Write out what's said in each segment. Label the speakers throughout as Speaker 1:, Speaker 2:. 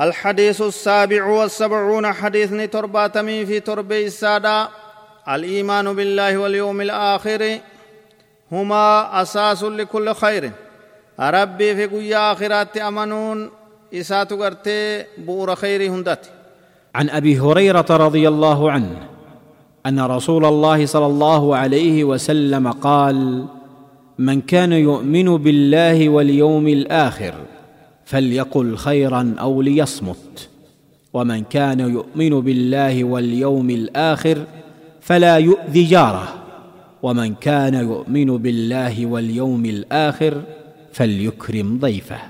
Speaker 1: الحديث السابع والسبعون حديث ترباتمي في تربي السادة الإيمان بالله واليوم الآخر هما أساس لكل خير. ربي في قيا آخرات أمنون إسات قرتي بور خير هندت.
Speaker 2: عن أبي هريرة رضي الله عنه أن رسول الله صلى الله عليه وسلم قال من كان يؤمن بالله واليوم الآخر فليقل خيرا أو ليصمت. ومن كان يؤمن بالله واليوم الآخر فلا يؤذي جاره. ومن كان يؤمن بالله واليوم الآخر فليكرم ضيفه.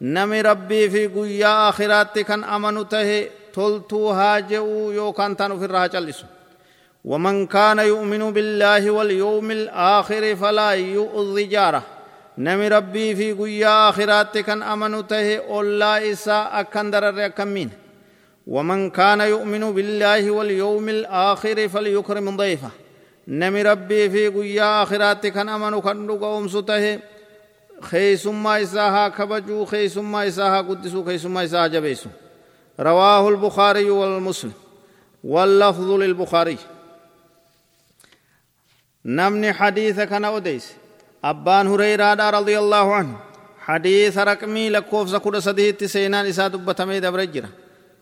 Speaker 1: نمي ربي في قيا آخرات كان أمنوا ته تلتو هاجئوا يو كان في الرها ومن كان يؤمن بالله واليوم الآخر فلا يؤذي جاره nami rabbii fi guyyaa akhiraatti kan amanu tahe ollaa isaa akkan dararre akkammiin ومن كان يؤمن بالله واليوم الآخر فليكرم ضيفه نمي ربي في قيا آخرات كان أمن كان قوم سته خيسما إساها كبجو خيسما إساها قدسو خيسما إساها جبيسو رواه البخاري والمسلم واللفظ للبخاري نمني حديث كان أوديس abbaan hureyraadha radiyallaahu anhu hadiisa raqmii lakkoofsa kudha sadiitti seenaan isaa dubbatamee dabre jira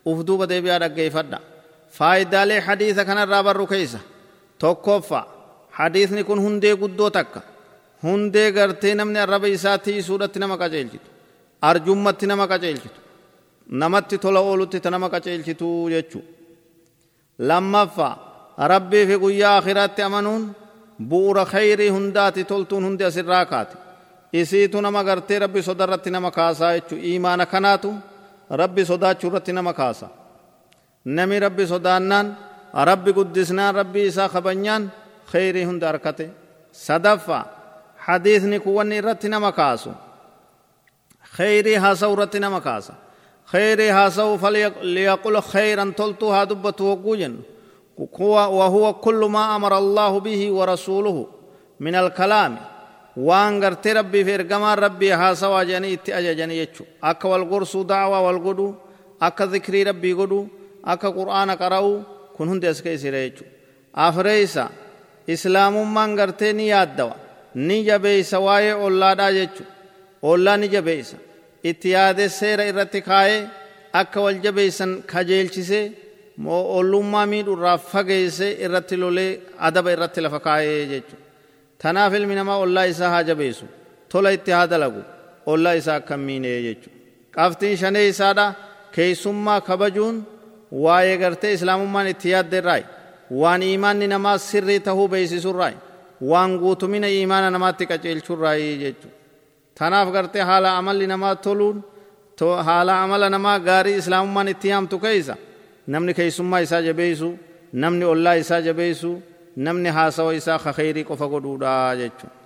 Speaker 1: uf duuba deebi'aa dhaggeeffadha faayidaalee hadiisa kanarraa barru keessa tokkoffaa hadiisni kun hundee guddoo takka hundee gartee namni arraba isaa tiisuudhatti nama qaceelchitu arjummatti nama qaceelchitu namatti tola oolutti ta nama qaceelchitu jechuu lammaffaa rabbii fi guyyaa akhiraatti amanuun bu'uura khayrii hundaati toltuun hundi asirraa kaate isiitu nama gartee rabbi soda irratti nama kaasaa jechuu iimaana kanaatu rabbi sodaachuu irratti nama kaasa nami rabbi sodaannaan rabbi guddisnaan rabbi isaa kabanyaan khayrii hunda arkate sadaffaa hadiisni kun wanni irratti nama kaasu khayrii haasa'u irratti nama kaasa khayrii haasa'u falyaqul khayran toltuu haa dubbatu hogguu jennu وهو كل ما أمر الله به ورسوله من الكلام وان غرتي ربي في ارغما ربي هاسوا جني اتي اججني يچو اك والغرس دعوة والغدو اك ذكري ربي غدو اك قرآن قرأو كن هند اسكي سيريچو افريسا اسلام من غرتي ني يادوا ني جبيسا واي اولادا يچو اولا ني جبيسا اتياد سير ارتكاي اك والجبيسن خجيلچسه ollummaa miidhurraa fageesse irratti lolee adaba irratti lafa kaa'ee jechuudha. Tanaaf ilmi namaa ollaa isaa haa jabeessu tola itti haa dalagu ollaa isaa akka miinee jechuudha. Qabxiin shanee isaadha keessummaa kabajuun waa'ee gartee islaamummaan itti yaaddeerraayi waan iimaanni namaa sirrii tahuu beeksisurraayi waan guutumina iimaana namaatti qaceelchurraayi jechuudha. Tanaaf gartee haala amalli namaa toluun haala amala namaa gaarii islaamummaan itti yaamtu keessa. Namni keeysummaa isaa jabeeysu namni ollaa isaa jabeeysu namni haasawa isaa ka kheyrii qofa godhuudha jechuudha